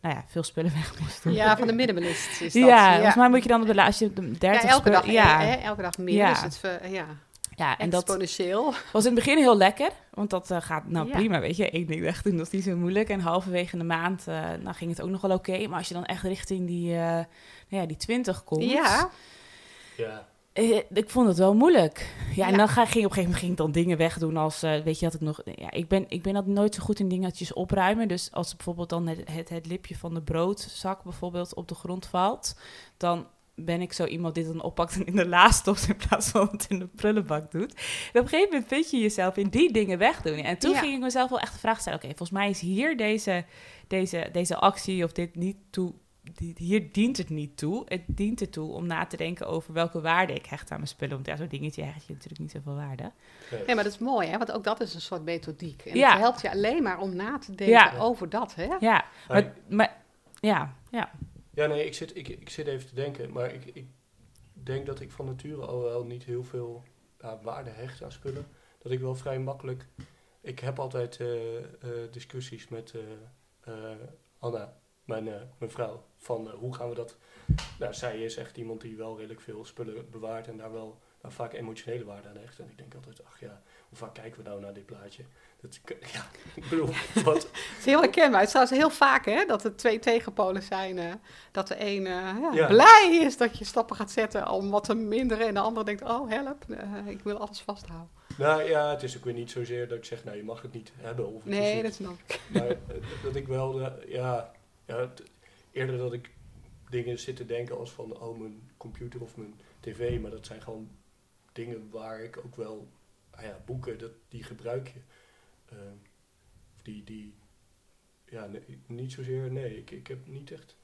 nou ja, veel spullen [laughs] weg moest doen. ja, van de minimalist is [laughs] dat. Ja, volgens mij moet je dan op de laatste, de Ja, dertig elke spullen- dag, ja, hè, elke dag meer. Ja. Dus het, ver- ja, ja, en dat exponentieel. was in het begin heel lekker, want dat eh, gaat nou Ja. prima, weet je, één ding wegdoen, dat is niet zo moeilijk. En halverwege de maand, eh nou ging het ook nog wel oké, maar als je dan echt richting die, eh nou ja, die 20 komt, Ja, ja. ik vond het wel moeilijk. Ja, en Ja. dan ga, ging op een gegeven moment ging ik dan dingen wegdoen als, eh, weet je, dat ik nog, ja, ik ben, ik ben dat nooit zo goed in dingetjes opruimen. Dus als bijvoorbeeld dan het, het, het lipje van de broodzak bijvoorbeeld op de grond valt, dan ben ik zo iemand die het dan oppakt en in de la stopt in plaats van het in de prullenbak doet. En op een gegeven moment vind je jezelf in die dingen wegdoen. En toen Ja. ging ik mezelf wel echt de vraag stellen, oké, volgens mij is hier deze, deze, deze actie of dit niet toe, hier dient het niet toe. Het dient ertoe om na te denken over welke waarde ik hecht aan mijn spullen. Want ja, zo'n dingetje hecht je natuurlijk niet zoveel waarde. Nee. Nee, maar dat is mooi, hè? Want ook dat is een soort methodiek. En Ja. het helpt je alleen maar om na te denken Ja. over dat, hè? Ja, Maar maar, maar ja, ja. Ja, nee, ik zit, ik, ik zit even te denken, maar ik, ik denk dat ik van nature al wel niet heel veel waarde hecht aan spullen. Dat ik wel vrij makkelijk. Ik heb altijd eh, eh, discussies met eh, Anna, mijn, mijn vrouw, van hoe gaan we dat. Nou, zij is echt iemand die wel redelijk veel spullen bewaart en daar wel nou, vaak emotionele waarde aan hecht. En ik denk altijd, ach ja, hoe vaak kijken we nou naar dit plaatje? Dat, [laughs] ja, [laughs] ik bedoel, wat, Het is heel herkenbaar. Het is trouwens heel vaak, hè? Dat er twee tegenpolen zijn. eh, dat de een eh, ja, Ja. blij is dat je stappen gaat zetten om wat te minderen. En de andere denkt, oh help, eh, ik wil alles vasthouden. Nou ja, het is ook weer niet zozeer dat ik zeg, nou je mag het niet hebben. Of het Nee, niet- dat snap ik. Maar dat ik wel, ja, ja eerder dat ik dingen zit te denken als van, oh mijn computer of mijn tv. Maar dat zijn gewoon dingen waar ik ook wel, ah ja, boeken, dat, die gebruik je. Ehm, die, die, ja, nee, niet zozeer, nee, ik, ik heb niet echt,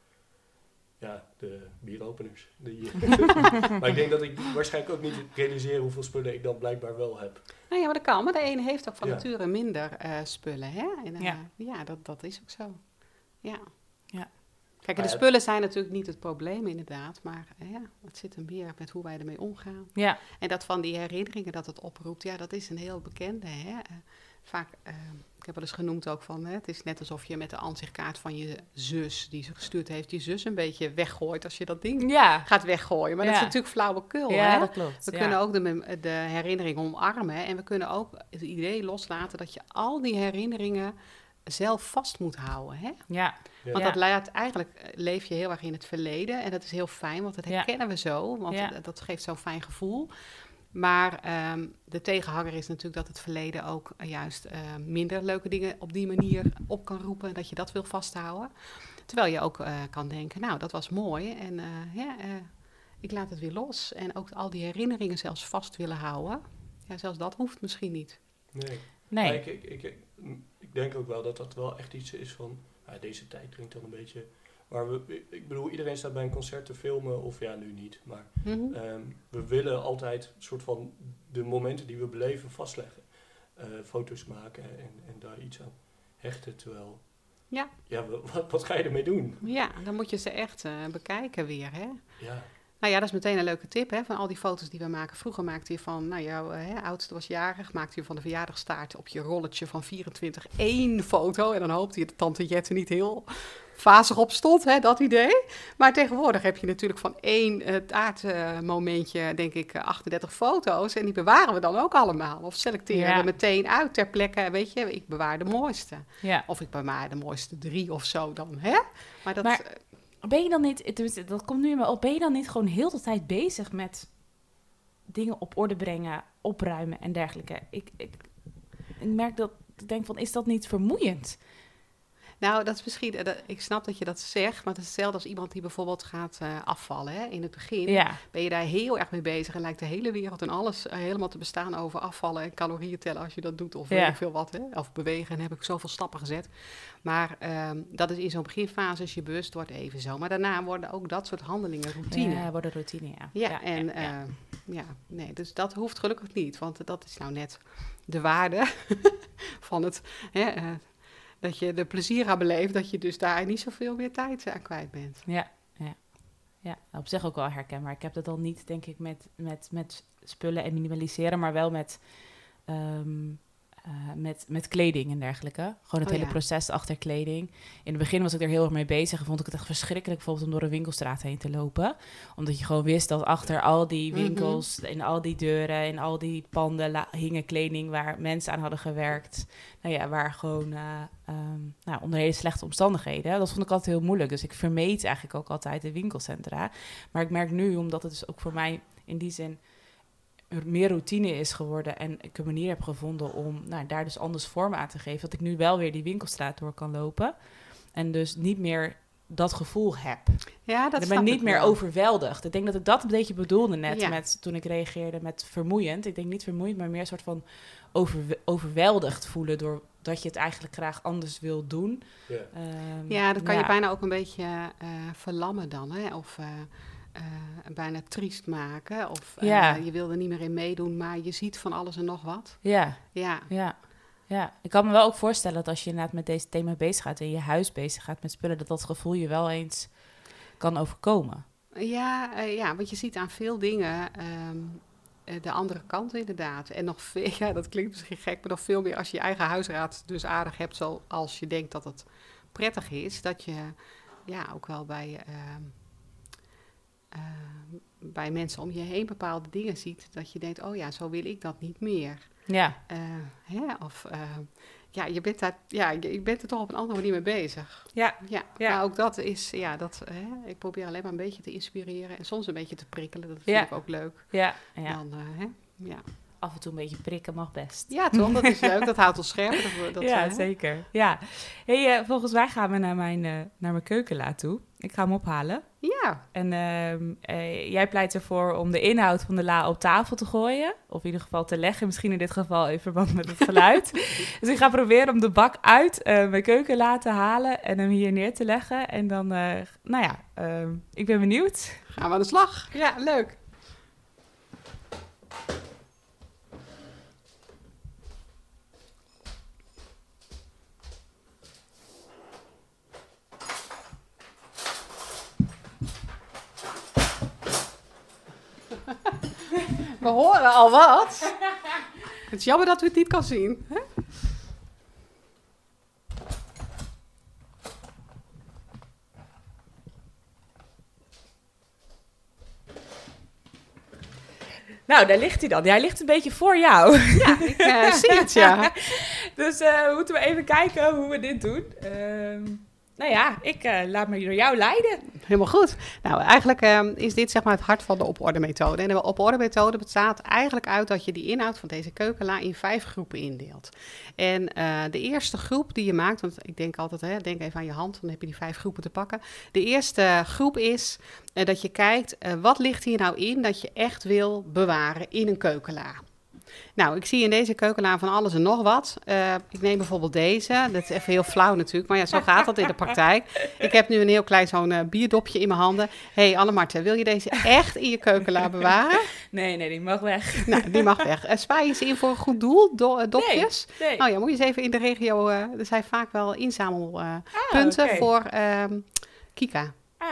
ja, de bieropeners. Die, [laughs] maar ik denk dat ik waarschijnlijk ook niet realiseer hoeveel spullen ik dan blijkbaar wel heb. Nou ja, maar dat kan. Maar de ene heeft ook van Ja. nature minder eh, spullen, hè? En, eh, Ja. ja, dat, dat is ook zo. Ja. Ja. Kijk, de ja, spullen zijn natuurlijk niet het probleem inderdaad. Maar eh, ja, het zit er meer met hoe wij ermee omgaan. Ja, En dat van die herinneringen dat het oproept, ja, dat is een heel bekende. Hè? Eh, vaak, eh, ik heb wel eens genoemd ook van, hè, het is net alsof je met de aanzichtkaart van je zus, die ze gestuurd heeft, je zus een beetje weggooit als je dat ding ja. gaat weggooien. Maar dat is natuurlijk flauwekul, ja hè? dat klopt. We ja. kunnen ook de, de herinneringen omarmen en we kunnen ook het idee loslaten dat je al die herinneringen zelf vast moet houden. Hè? Ja, Ja. Want Ja. dat leidt eigenlijk, eh, leef je heel erg in het verleden. En dat is heel fijn, want dat Ja. herkennen we zo. Want Ja. dat geeft zo'n fijn gevoel. Maar ehm, de tegenhanger is natuurlijk dat het verleden ook eh, juist eh, minder leuke dingen op die manier op kan roepen. Dat je dat wil vasthouden. Terwijl je ook eh, kan denken, nou, dat was mooi. En eh, ja, eh, ik laat het weer los. En ook al die herinneringen zelfs vast willen houden. Ja, zelfs dat hoeft misschien niet. Nee. nee. Ik, ik, ik, ik denk ook wel dat dat wel echt iets is van... Ja, deze tijd dringt dan een beetje... Maar we, ik bedoel, iedereen staat bij een concert te filmen, of ja, nu niet. Maar Mhm. ehm, we willen altijd een soort van de momenten die we beleven vastleggen. Eh, foto's maken en, en daar iets aan hechten. Terwijl, Ja. ja wat, wat ga je ermee doen? Ja, dan moet je ze echt eh, bekijken weer, hè. Ja, Nou ja, dat is meteen een leuke tip, hè, van al die foto's die we maken. Vroeger maakte je van, nou jouw eh, hè, oudste was jarig, maakte je van de verjaardagstaart op je rolletje van 24 één foto. En dan hoopte je dat tante Jette niet heel fazig op stond, hè, dat idee. Maar tegenwoordig heb je natuurlijk van één eh, taartmomentje, denk ik, eh, 38 foto's. En die bewaren we dan ook allemaal. Of selecteren Ja. we meteen uit ter plekke, weet je, ik bewaar de mooiste. ja. Of ik bewaar de mooiste drie of zo dan, hè. Maar dat... Maar- eh, ben je dan niet, dat komt nu in me op, ben je dan niet gewoon heel de tijd bezig met dingen op orde brengen, opruimen en dergelijke? Ik, ik, ik merk dat, ik denk van, is dat niet vermoeiend? Nou, dat is misschien, eh, dat- ik snap dat je dat zegt, maar het is hetzelfde als iemand die bijvoorbeeld gaat eh, afvallen. Hè? In het begin Ja, ben je daar heel erg mee bezig en lijkt de hele wereld en alles eh, helemaal te bestaan over afvallen en calorieën tellen als je dat doet of Ja. weet ik veel wat. Hè? Of bewegen en heb ik zoveel stappen gezet. Maar ehm, dat is in zo'n beginfase als je bewust wordt even zo. Maar daarna worden ook dat soort handelingen routine. ja worden routine, ja. Ja, en ja, ja. ja. ja, nee, dus dat hoeft gelukkig niet, want dat is nou net de waarde [laughs] van het, hè, dat je de plezier aan beleeft, dat je dus daar niet zoveel meer tijd aan kwijt bent. Ja, ja. ja, op zich ook wel herkenbaar. Ik heb dat al niet, denk ik, met, met, met spullen en minimaliseren, maar wel met, ehm, eh, met, met kleding en dergelijke. Gewoon het Oh, hele ja. proces achter kleding. In het begin was ik er heel erg mee bezig en vond ik het echt verschrikkelijk bijvoorbeeld om door een winkelstraat heen te lopen. Omdat je gewoon wist dat achter al die Mhm. winkels, in al die deuren, in al die panden hingen kleding waar mensen aan hadden gewerkt. Nou ja, waar gewoon eh, ehm, nou, onder hele slechte omstandigheden. Dat vond ik altijd heel moeilijk. Dus ik vermeed eigenlijk ook altijd de winkelcentra. Maar ik merk nu, omdat het dus ook voor mij in die zin meer routine is geworden en ik een manier heb gevonden om nou, daar dus anders vorm aan te geven, dat ik nu wel weer die winkelstraat door kan lopen en dus niet meer dat gevoel heb. Ja, dat ik ben niet ik meer wel. overweldigd. Ik denk dat ik dat een beetje bedoelde net Ja. met toen ik reageerde met vermoeiend. Ik denk niet vermoeiend, maar meer een soort van overwe- overweldigd voelen door dat je het eigenlijk graag anders wil doen. Ja. Ehm, Ja, dat kan je bijna ook een beetje eh, verlammen dan, hè? of eh, eh, bijna triest maken. Of eh, Ja. je wil er niet meer in meedoen, maar je ziet van alles en nog wat. Ja, Ja, Ja, ja. Ik kan me wel ook voorstellen dat als je inderdaad met deze thema bezig gaat en je huis bezig gaat met spullen, dat dat gevoel je wel eens kan overkomen. Ja, eh, ja, want je ziet aan veel dingen ehm, eh, de andere kant inderdaad. En nog veel, [laughs] ja, dat klinkt misschien gek, maar nog veel meer als je je eigen huisraad dus aardig hebt, zoals je denkt dat het prettig is, dat je ja, ook wel bij, ehm, bij mensen om je heen bepaalde dingen ziet, dat je denkt, oh ja, zo wil ik dat niet meer. Ja, Eh, hè? Of ehm, ja, je bent, daar, ja, je, bent er toch op een andere manier mee bezig. ja, Ja, Ja. maar ook dat is, ja, dat, hè, ik probeer alleen maar een beetje te inspireren en soms een beetje te prikkelen. Dat vind Ja. ik ook leuk. ja, ja. Dan, eh, hè, ja. Af en toe een beetje prikken mag best. ja, toch? Dat is leuk. Dat houdt ons scherp. Dat, dat, [laughs] ja, zeker. Ja. Hey, eh, volgens mij gaan we naar mijn, eh, naar mijn keukenla toe. Ik ga hem ophalen. ja, En ehm, eh, jij pleit ervoor om de inhoud van de la op tafel te gooien. Of in ieder geval te leggen. Misschien in dit geval in verband met het geluid. [laughs] dus ik ga proberen om de bak uit mijn keukenla te halen. En hem hier neer te leggen. En dan, nou ja, ehm, ik ben benieuwd. gaan we aan de slag. Ja, leuk. We horen al wat. [laughs] Het is jammer dat u het niet kan zien. hè? Nou, daar ligt hij dan. Hij ligt een beetje voor jou. Ja, ik eh, zie het, ja. [laughs] Dus eh, moeten we even kijken hoe we dit doen. Ehm, nou ja, ik eh, laat me door jou leiden. Helemaal goed. Nou, eigenlijk ehm, is dit zeg maar het hart van de op-orde-methode. En de op-orde-methode bestaat eigenlijk uit dat je die inhoud van deze keukenla in vijf groepen indeelt. En eh, de eerste groep die je maakt, want ik denk altijd, hè, denk even aan je hand, dan heb je die vijf groepen te pakken. De eerste groep is eh, dat je kijkt, eh, wat ligt hier nou in dat je echt wil bewaren in een keukenla. Nou, ik zie in deze keukenla van alles en nog wat. Eh, ik neem bijvoorbeeld deze. Dat is even heel flauw natuurlijk, maar ja, zo gaat dat in de praktijk. Ik heb nu een heel klein zo'n eh, bierdopje in mijn handen. Hé, hey, Annemarte, wil je deze echt in je keukenla bewaren? Nee, nee, die mag weg. nou, die mag weg. Uh, spaar je ze in voor een goed doel, do- eh, dopjes? Nee. Nou ja, moet je eens even in de regio... eh, er zijn vaak wel inzamelpunten Ah, voor ehm, Kika. Ah,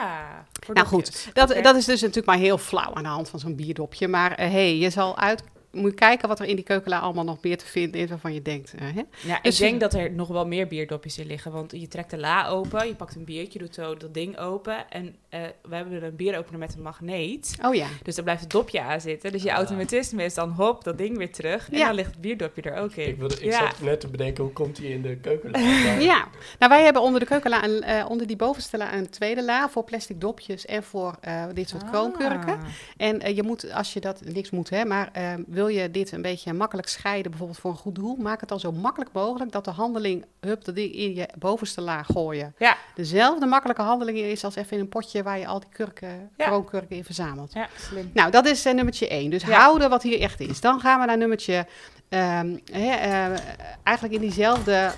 Nou goed, dat, dat is dus natuurlijk maar heel flauw aan de hand van zo'n bierdopje. Maar hé, hey, je zal uit moet je kijken wat er in die keukenla allemaal nog meer te vinden is waarvan je denkt. eh, hè? Ja, Dus ik denk dat er nog wel meer bierdopjes in liggen. Want je trekt de la open, je pakt een biertje, doet zo dat ding open. En eh, we hebben een bieropener met een magneet. Oh ja. Dus daar blijft het dopje aan zitten. Dus je Ah. automatisme is dan hop, dat ding weer terug. En Ja. dan ligt het bierdopje er ook in. Ik, wilde, ik ja. zat net te bedenken, hoe komt hij in de keuken? [laughs] Ja, nou wij hebben onder de keukenla, een, eh, onder die bovenste la een tweede la voor plastic dopjes en voor eh, dit soort kroonkurken. Ah. En eh, je moet, als je dat, niks moet hè, maar eh, wil je dit een beetje makkelijk scheiden, bijvoorbeeld voor een goed doel, maak het dan zo makkelijk mogelijk dat de handeling, hup, dat ding in je bovenste la gooien. Ja. Dezelfde makkelijke handeling is als even in een potje waar je al die kurken, Ja. kroonkurken in verzamelt. Ja, slim. Nou, dat is eh, nummertje 1. Dus Ja. houden wat hier echt is. Dan gaan we naar nummertje, ehm, hè, eh, eigenlijk in diezelfde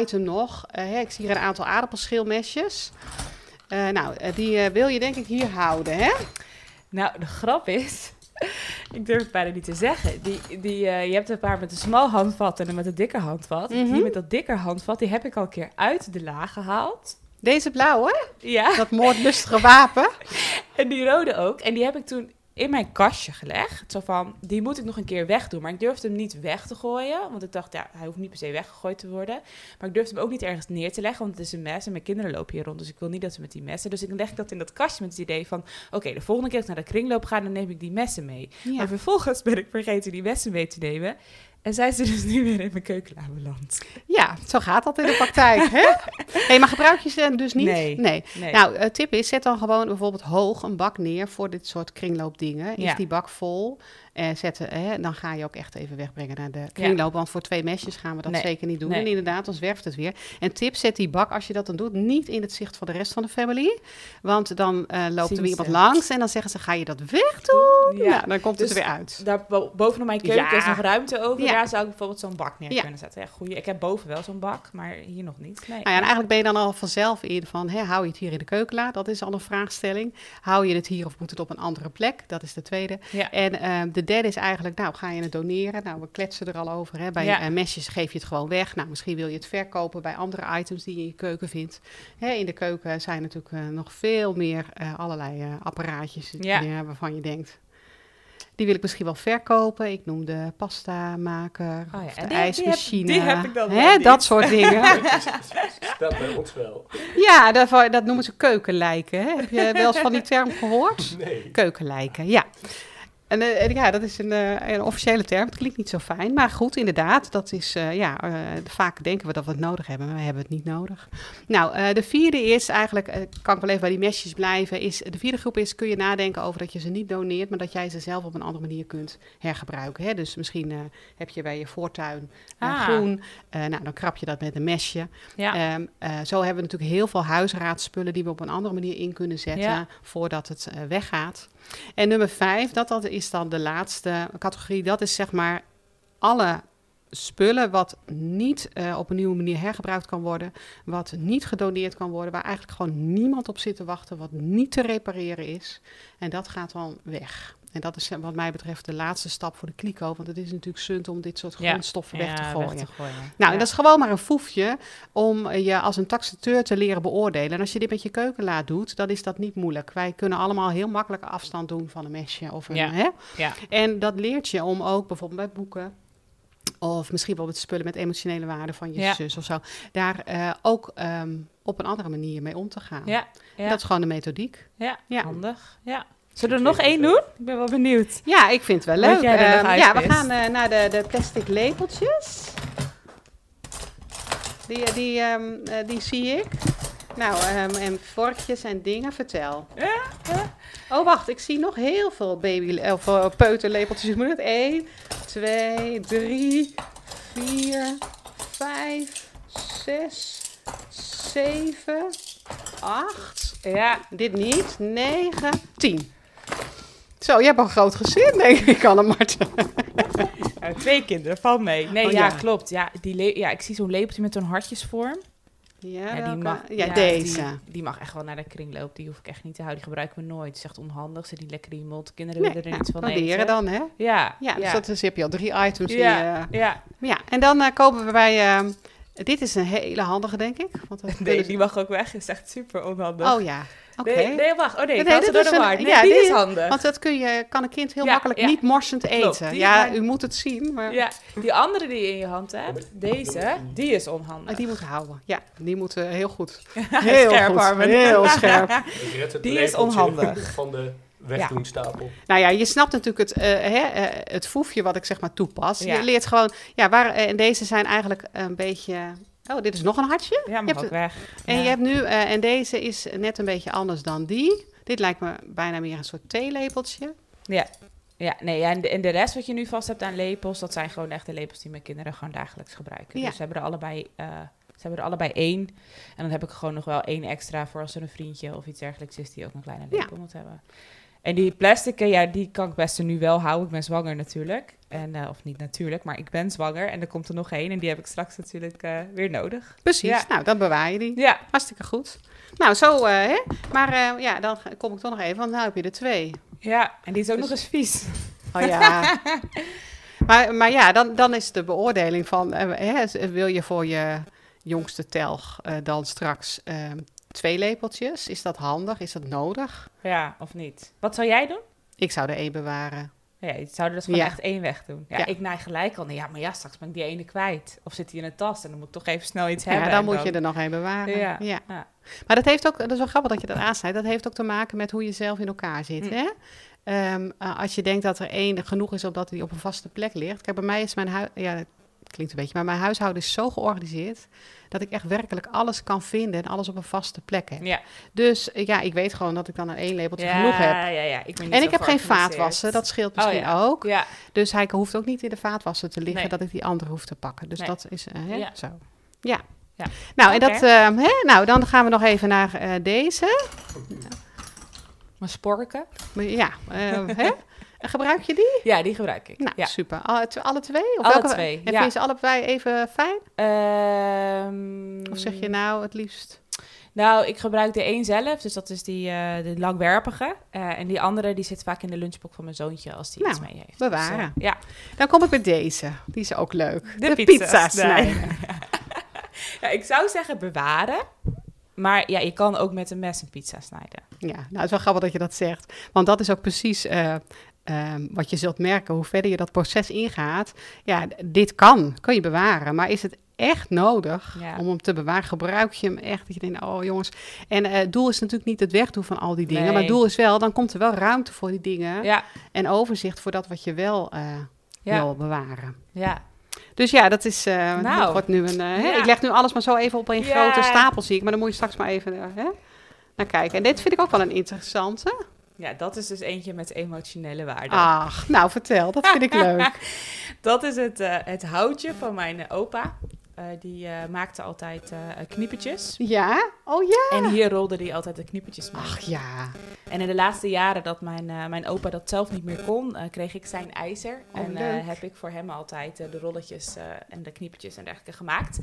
item nog. Eh, hè, ik zie hier een aantal aardappelschilmesjes. Nou, die wil je denk ik hier houden, hè? Nou, de grap is... [laughs] ik durf het bijna niet te zeggen. Die, die, eh, je hebt een paar met een smal handvat en een met een dikke handvat. Mhm. Die met dat dikke handvat, die heb ik al een keer uit de la gehaald. Deze blauwe, Ja, dat moordlustige wapen. [laughs] en die rode ook. En die heb ik toen in mijn kastje gelegd. Zo van, die moet ik nog een keer wegdoen. Maar ik durfde hem niet weg te gooien. Want ik dacht, ja, hij hoeft niet per se weggegooid te worden. Maar ik durfde hem ook niet ergens neer te leggen. Want het is een mes en mijn kinderen lopen hier rond. Dus ik wil niet dat ze met die messen. Dus ik leg dat in dat kastje met het idee van... Oké, de volgende keer als ik naar de kringloop ga, dan neem ik die messen mee. Ja. Maar vervolgens ben ik vergeten die messen mee te nemen. En zijn ze dus nu weer in mijn keukenla beland. ja, zo gaat dat in de praktijk, hè? [laughs] hey, maar gebruik je ze dus niet? Nee. nee. Nee. Nou, eh, tip is, zet dan gewoon bijvoorbeeld hoog een bak neer voor dit soort kringloopdingen. Is Ja. die bak vol, eh, zetten, hè, dan ga je ook echt even wegbrengen naar de kringloop. Want voor twee mesjes gaan we dat Nee. zeker niet doen. Nee. En inderdaad, dan zwerft het weer. En tip, zet die bak, als je dat dan doet, niet in het zicht van de rest van de family. Want dan eh, loopt er weer iemand langs en dan zeggen ze, ga je dat wegdoen? Ja. Ja, dan komt Dus het er weer uit. Daar bo- bovenop mijn keuken Ja. is nog ruimte over. Ja. Daar zou ik bijvoorbeeld zo'n bak neer Ja. kunnen zetten. Ja, goeie. Ik heb boven wel zo'n bak, maar hier nog niet. Nee. Nou ja, en eigenlijk ben je dan al vanzelf in van, hè, hou je het hier in de keukenla? Dat is al een vraagstelling. Hou je het hier of moet het op een andere plek? Dat is de tweede. En eh, de derde is eigenlijk, nou, ga je het doneren? Nou, we kletsen er al over. Hè? Bij Ja. eh, mesjes geef je het gewoon weg. Nou, misschien wil je het verkopen bij andere items die je in je keuken vindt. Hè, in de keuken zijn natuurlijk eh, nog veel meer eh, allerlei eh, apparaatjes Ja. waarvan je denkt... Die wil ik misschien wel verkopen. Ik noem de pasta maker, Oh ja, of en de die heb- die heb- ijsmachine. die heb ik dan Hè, dat soort dingen. [laughs] Staat bij ons wel. Ja, dat, dat noemen ze keukenlijken. Hè? Heb je wel eens van die term gehoord? Nee. Keukenlijken, ja. En eh, en ja, dat is een, eh, een officiële term. Het klinkt niet zo fijn. Maar goed, inderdaad, dat is, eh, ja, vaak denken we dat we het nodig hebben, maar we hebben het niet nodig. Nou, de vierde is eigenlijk, kan ik wel even bij die mesjes blijven, is de vierde groep is, kun je nadenken over dat je ze niet doneert, maar dat jij ze zelf op een andere manier kunt hergebruiken. Hè? Dus misschien heb je bij je voortuin Ah. groen, nou, dan krap je dat met een mesje. Ja. Ehm, eh, zo hebben we natuurlijk heel veel huisraadspullen die we op een andere manier in kunnen zetten Ja. voordat het weggaat. En nummer vijf, dat, dat is dan de laatste categorie. Dat is zeg maar alle spullen wat niet eh, op een nieuwe manier hergebruikt kan worden, wat niet gedoneerd kan worden, waar eigenlijk gewoon niemand op zit te wachten, wat niet te repareren is. En dat gaat dan weg. En dat is eh, wat mij betreft de laatste stap voor de kliko, want het is natuurlijk sunt om dit soort Ja. grondstoffen weg te Ja, gooien. gooien. Nou, en dat is gewoon maar een foefje om je als een taxateur te leren beoordelen. En als je dit met je keukenlaad doet, dan is dat niet moeilijk. Wij kunnen allemaal heel makkelijk afstand doen van een mesje of een, Ja. hè? Ja. En dat leert je om ook bijvoorbeeld bij boeken of misschien wel met spullen met emotionele waarde van je Ja. zus of zo, daar eh, ook ehm, op een andere manier mee om te gaan. Ja, ja. Dat is gewoon de methodiek. ja. Ja. handig. Ja. Zullen we er nog één doen? Ik ben wel benieuwd. Ja, ik vind het wel leuk. Ehm, ja, we gaan eh, naar de, de plastic lepeltjes. Die, die, ehm, eh, die zie ik. Nou, ehm, en vorkjes en dingen, vertel. Ja, Oh, wacht, ik zie nog heel veel baby of uh, peuterlepeltjes. Moet het 1, 2, 3, 4, 5, 6, 7, 8. Ja. Dit niet. 9, 10. Zo, je hebt een groot gezin, denk ik, Anne-Marten. Nou, [laughs] twee kinderen, valt mee. Nee, Oh, ja, ja. klopt. Ja, die ja, ik zie zo'n lepeltje met zo'n hartjesvorm. Ja, Ja, die mag, ja, deze. Die, die mag echt wel naar de kringloop. Die hoef ik echt niet te houden. Die gebruiken we nooit. Het is echt onhandig. Zit niet lekker in je mond. Kinderen Nee, willen er nou, niets van proberen eten. dan, hè? Ja, Ja, dus dat is, heb je al drie items. Ja. Die, eh, ja. ja. En dan eh, kopen we bij, eh, Dit is een hele handige, denk ik. Want we Nee, kunnen- die mag ook weg. is echt super onhandig. Oh ja, oké. Nee, nee, wacht. Oh nee, Nee, door is de een-. Nee, ja, die die- is handig. Want dat kun je, kan een kind heel Ja, makkelijk ja. niet morsend eten. ja, u moet het zien, maar Ja, die andere die je in je hand hebt, deze, die is onhandig. Ah, die moet houden. Ja, die moet heel goed. [laughs] Heel Heel goed, heel scherp. [laughs] Ik red het Die is onhandig. van de wegdoenstapel. Nou ja, je snapt natuurlijk het, eh, hè, eh, het foefje wat ik zeg maar toepas. Ja. Je leert gewoon, ja, waar, eh, en deze zijn eigenlijk een beetje... Oh, dit is nog een hartje. Ja, hebt ook weg. En Ja. je hebt nu, eh, en deze is net een beetje anders dan die. Dit lijkt me bijna meer een soort theelepeltje. Ja, ja, nee, ja, en, de, en de rest wat je nu vast hebt aan lepels, dat zijn gewoon echt de lepels die mijn kinderen gewoon dagelijks gebruiken. Ja. Dus ze hebben er allebei, eh, ze hebben er allebei één. En dan heb ik gewoon nog wel één extra voor als er een vriendje of iets dergelijks is die ook een kleine Ja. lepel moet hebben. En die plastic, ja, die kan ik best nu wel houden. Ik ben zwanger natuurlijk. En, eh, of niet natuurlijk, maar ik ben zwanger. En er komt er nog één. En die heb ik straks natuurlijk eh, weer nodig. Precies, Ja. nou, dan bewaar je die. Ja, Hartstikke goed. Nou, zo, eh, hè. Maar eh, ja, dan kom ik toch nog even, want nu heb je er twee. ja. en die is ook Dus- nog eens vies. [laughs] Oh ja. [laughs] maar, maar ja, dan, dan is de beoordeling van, eh, hè, wil je voor je jongste telg eh, dan straks eh, twee lepeltjes? Is dat handig? Is dat nodig? Ja, of niet? Wat zou jij doen? Ik zou er één bewaren. Ja, je zou er dus gewoon Ja. echt één weg doen. Ja, Ja. ik neig gelijk al. Nee, ja, maar ja, straks ben ik die ene kwijt. Of zit die in een tas en dan moet ik toch even snel iets Ja, hebben. dan en moet je er nog één bewaren. Ja. Ja. Ja. Maar dat heeft ook, dat is wel grappig dat je dat aansnijdt, dat heeft ook te maken met hoe je zelf in elkaar zit. Mm. Hè? Ehm, eh, als je denkt dat er één genoeg is omdat die op een vaste plek ligt. Kijk, bij mij is mijn huis, ja, klinkt een beetje, maar mijn huishouden is zo georganiseerd dat ik echt werkelijk alles kan vinden en alles op een vaste plek heb. Ja. Dus eh, ja, ik weet gewoon dat ik dan een één lepeltje ja, genoeg heb. Ja, ja, ik ben En ik heb geen vaatwassen, dat scheelt Oh, misschien ja. ook. Ja, Dus hij hoeft ook niet in de vaatwasser te liggen Nee. dat ik die andere hoef te pakken. Dus Nee. dat is eh, hè, Ja. zo. Ja. Ja. Nou, en dat, eh, hè, nou, dan gaan we nog even naar eh, deze. mijn sporken. Maar Ja, hè? Gebruik je die? Ja, die gebruik ik. Nou, ja. super. Alle, tw- alle twee? Of Alle welke- twee, En ja. vind je ze allebei even fijn? Ehm, Of zeg je nou het liefst? Nou, ik gebruik de één zelf, dus dat is die eh, de langwerpige. Eh, en die andere, die zit vaak in de lunchbox van mijn zoontje als die Nou, iets mee heeft. bewaren. Dus, eh, ja, Dan kom ik bij deze. Die is ook leuk. de, pizza snijden. [laughs] Ja, ik zou zeggen bewaren. Maar ja, je kan ook met een mes een pizza snijden. Ja, nou, het is wel grappig dat je dat zegt. Want dat is ook precies ehm, wat je zult merken. Hoe verder je dat proces ingaat. Ja, dit kan. Kun je bewaren. Maar is het echt nodig Ja. om hem te bewaren? Gebruik je hem echt? Dat je denkt, oh jongens. En eh, het doel is natuurlijk niet het wegdoen van al die dingen. Nee. Maar het doel is wel, dan komt er wel ruimte voor die dingen. Ja, En overzicht voor dat wat je wel eh, ja, wil bewaren. ja. Dus ja, dat is. eh Nou. wordt nu een. Ja. Ik leg nu alles maar zo even op een Ja. grote stapel, zie ik. Maar dan moet je straks maar even hè, naar kijken. En dit vind ik ook wel een interessante. Ja, dat is dus eentje met emotionele waarde. Ach, nou vertel, dat vind ik leuk. [laughs] Dat is het, eh, het houtje van mijn eh, opa. Eh, die eh, maakte altijd eh kniepertjes. Ja? Oh ja? En hier rolde hij altijd de kniepertjes mee. Ach ja. En in de laatste jaren dat mijn, mijn opa dat zelf niet meer kon, kreeg ik zijn ijzer. Oh, en heb ik voor hem altijd de rolletjes en de kniepertjes en dergelijke gemaakt.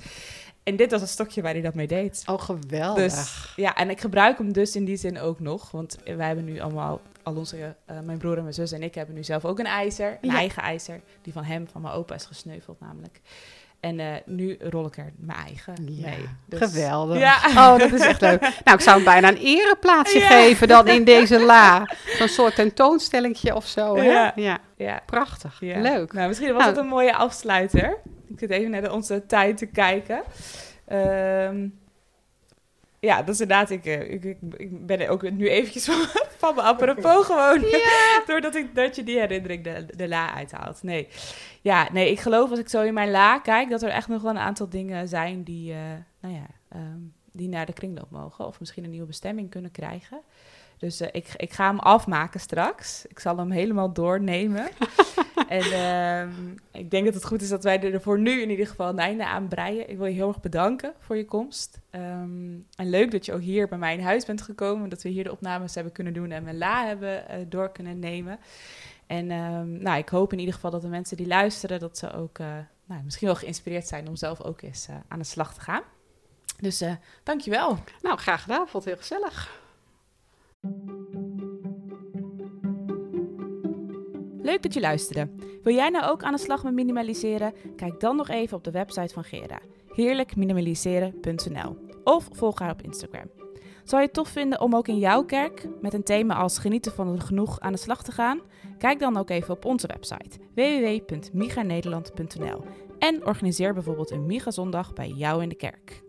En dit was een stokje waar hij dat mee deed. Oh, geweldig. Dus ja, en ik gebruik hem dus in die zin ook nog. Want wij hebben nu allemaal, al onze, mijn broer en mijn zus en ik hebben nu zelf ook een ijzer. Een Ja. eigen ijzer. Die van hem, van mijn opa, is gesneuveld namelijk. En eh, nu rol ik er mijn eigen Ja, mee. Dus- geweldig. Ja. Oh, dat is echt leuk. [laughs] Nou, ik zou hem bijna een ereplaatsje Ja. geven dan in deze la. Zo'n soort tentoonstellingje of zo. Hè? Ja. ja. Prachtig. Leuk. Nou, misschien was Nou. het een mooie afsluiter. Ik zit even naar onze tijd te kijken. Ehm, ja, dat is inderdaad... Ik, eh, ik, ik, ik ben er ook nu eventjes [laughs] van, van mijn apropos [laughs] gewoon. [laughs] Doordat ik, dat je die herinnering de, de la uithaalt. Nee. Ja, nee, ik geloof als ik zo in mijn la kijk... dat er echt nog wel een aantal dingen zijn die... eh, nou ja, ehm, die naar de kringloop mogen. Of misschien een nieuwe bestemming kunnen krijgen. Dus eh, ik, ik ga hem afmaken straks. Ik zal hem helemaal doornemen. [laughs] en ehm, ik denk dat het goed is dat wij er voor nu in ieder geval een einde aan breien. Ik wil je heel erg bedanken voor je komst. Ehm, en leuk dat je ook hier bij mij in huis bent gekomen. Dat we hier de opnames hebben kunnen doen en mijn la hebben eh, door kunnen nemen. En ehm, nou, ik hoop in ieder geval dat de mensen die luisteren... dat ze ook eh, nou, misschien wel geïnspireerd zijn om zelf ook eens aan de slag te gaan. Dus eh dankjewel. Nou, graag gedaan. Vond het heel gezellig. Leuk dat je luisterde. Wil jij nou ook aan de slag met minimaliseren? Kijk dan nog even op de website van Gera. heerlijkminimaliseren.nl of volg haar op Instagram. Zou je het tof vinden om ook in jouw kerk met een thema als genieten van het genoeg aan de slag te gaan? Kijk dan ook even op onze website www.miganederland.nl en organiseer bijvoorbeeld een Miga Zondag bij jou in de kerk.